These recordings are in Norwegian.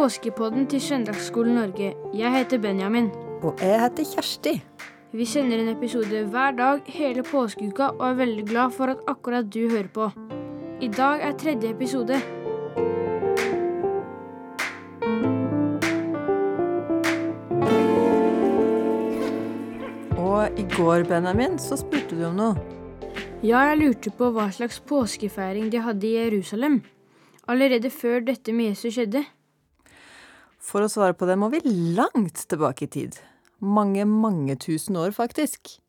påskepodden til Søndagsskolen Norge. Jeg heter Benjamin. Og jeg heter Kjersti. Vi sender en episode hver dag hele påskeuka og er veldig glad for at akkurat du hører på. I dag er tredje episode. Og i går, Benjamin, så spurte du om noe. Ja, jeg lurte på hva slags påskefeiring de hadde i Jerusalem. Allerede før dette med Jesus skjedde. For å svare på det må vi langt tilbake i tid. Mange, mange tusen år, faktisk.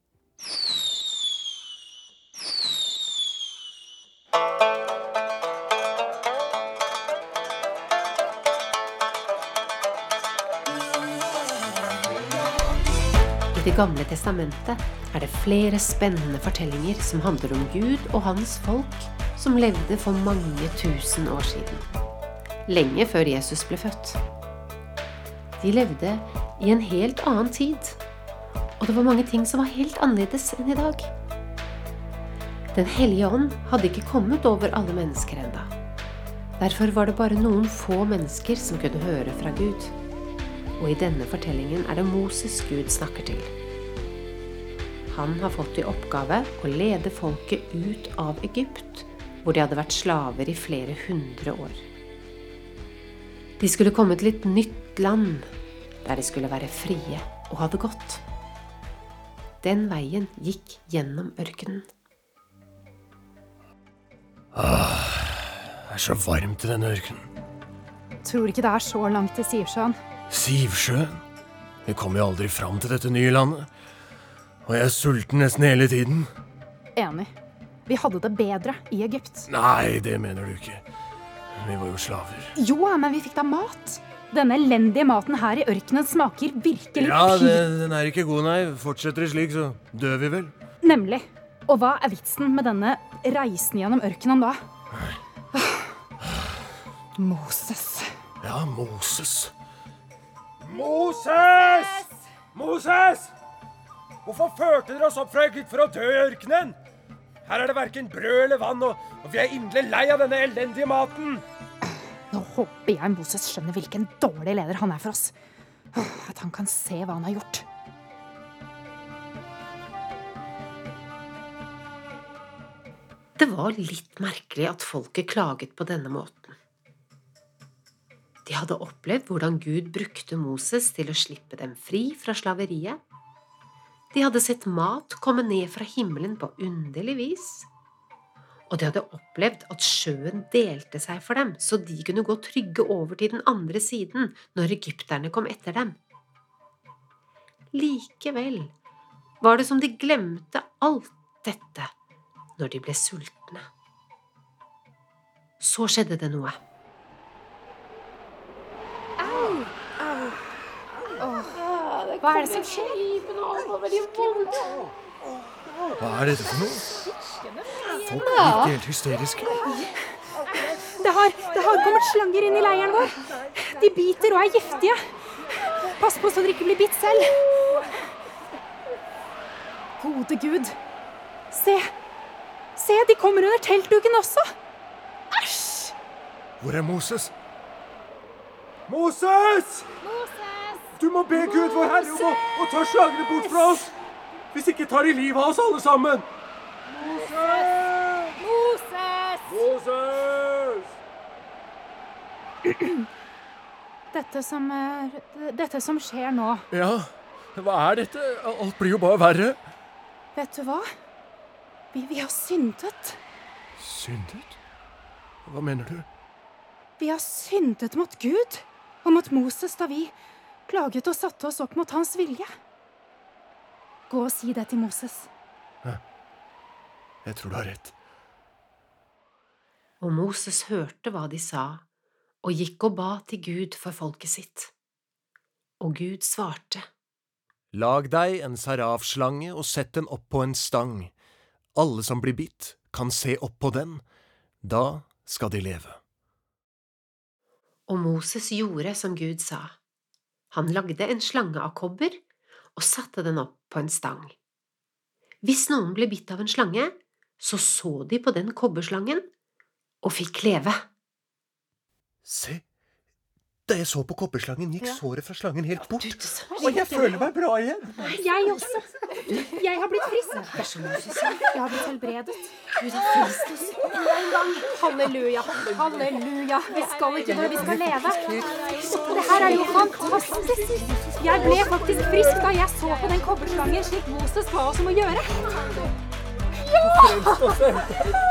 I Det gamle testamentet er det flere spennende fortellinger som handler om Gud og hans folk som levde for mange tusen år siden. Lenge før Jesus ble født. De levde i en helt annen tid, og det var mange ting som var helt annerledes enn i dag. Den hellige ånd hadde ikke kommet over alle mennesker enda. Derfor var det bare noen få mennesker som kunne høre fra Gud. Og i denne fortellingen er det Moses Gud snakker til. Han har fått i oppgave å lede folket ut av Egypt, hvor de hadde vært slaver i flere hundre år. De skulle komme til et nytt land, der de skulle være frie og ha det godt. Den veien gikk gjennom ørkenen. Det er så varmt i denne ørkenen. Tror ikke det er så langt til Sivsjøen. Sivsjøen. Vi kommer jo aldri fram til dette nye landet. Og jeg er sulten nesten hele tiden. Enig. Vi hadde det bedre i Egypt. Nei, det mener du ikke. Vi var jo slaver. Jo, men vi fikk da mat. Denne elendige maten her i ørkenen smaker virkelig Ja, det, den er ikke god, nei. Fortsetter det slik, så dør vi vel. Nemlig. Og hva er vitsen med denne reisen gjennom ørkenen da? Moses. Ja, Moses. Moses! Moses! Hvorfor førte dere oss opp fra Egypt for å dø i ørkenen? Her er det verken brød eller vann, og, og vi er inderlig lei av denne elendige maten. Nå håper jeg Moses skjønner hvilken dårlig leder han er for oss. At han kan se hva han har gjort. Det var litt merkelig at folket klaget på denne måten. De hadde opplevd hvordan Gud brukte Moses til å slippe dem fri fra slaveriet. De hadde sett mat komme ned fra himmelen på underlig vis. Og de hadde opplevd at sjøen delte seg for dem, så de kunne gå trygge over til den andre siden når egypterne kom etter dem. Likevel var det som de glemte alt dette når de ble sultne. Så skjedde det noe. Hva er det som skjer? Hva er dette for noe? Folk virker helt hysteriske. Det har, det har kommet slanger inn i leiren vår. De biter og er giftige. Pass på så dere ikke blir bitt selv. Gode Gud. Se. Se, de kommer under teltduken også. Æsj! Hvor er Moses? Moses? Moses! Du må be Gud vår Herre om å, å ta slagene bort fra oss. Hvis ikke tar de livet av oss alle sammen. Moses! Moses! Dette som, dette som skjer nå, Ja, hva er dette? Alt blir jo bare verre. vet du hva? Vi, vi har syndet. Syndet? Hva mener du? Vi har syndet mot Gud og mot Moses da vi klaget og satte oss opp mot hans vilje. Gå og si det til Moses. Jeg tror du har rett. Og Moses hørte hva de sa, og gikk og ba til Gud for folket sitt. Og Gud svarte. Lag deg en sarafslange og sett den opp på en stang. Alle som blir bitt, kan se opp på den. Da skal de leve. Og Moses gjorde som Gud sa. Han lagde en slange av kobber og satte den opp på en stang. Hvis noen ble bitt av en slange, så så de på den kobberslangen og fikk leve. Se, Da jeg så på kobberslangen, gikk såret fra slangen helt bort. Og jeg føler meg bra igjen. Jeg også. Jeg har blitt frisk. Jeg har blitt helbredet. Gud har frelst oss. En gang. Halleluja. Halleluja. Vi skal ikke dø, vi skal leve. Det her er jo fantastisk. Jeg ble faktisk frisk da jeg så på den kobberslangen slik Moses ba oss om å gjøre. Ja!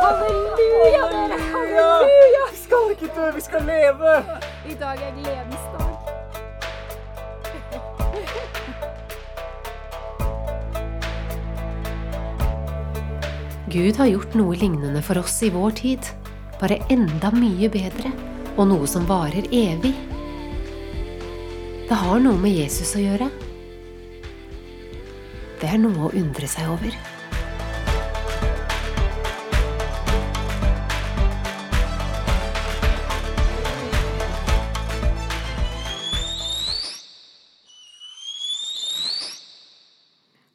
Halleluja. Dø, vi skal leve! I dag er gledens dag. Gud har gjort noe lignende for oss i vår tid, bare enda mye bedre, og noe som varer evig. Det har noe med Jesus å gjøre. Det er noe å undre seg over.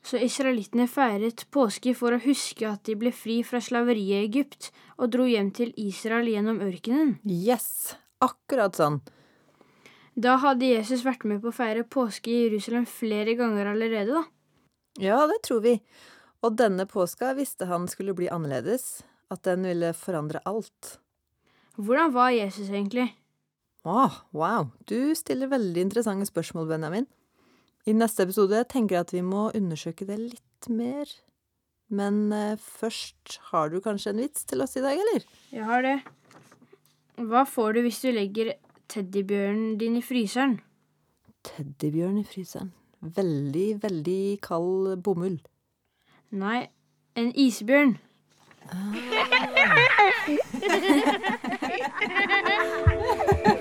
Så israelittene feiret påske for å huske at de ble fri fra slaveriet i Egypt og dro hjem til Israel gjennom ørkenen. Yes! Akkurat sånn. Da hadde Jesus vært med på å feire påske i Jerusalem flere ganger allerede, da. Ja, det tror vi. Og denne påska visste han skulle bli annerledes. At den ville forandre alt. Hvordan var Jesus egentlig? Åh, wow. Du stiller veldig interessante spørsmål, Benjamin. I neste episode tenker jeg at vi må undersøke det litt mer. Men eh, først har du kanskje en vits til oss i dag, eller? Jeg har det. Hva får du hvis du legger teddybjørnen din i fryseren? Teddybjørn i fryseren. Veldig, veldig kald bomull. Nei, en isbjørn.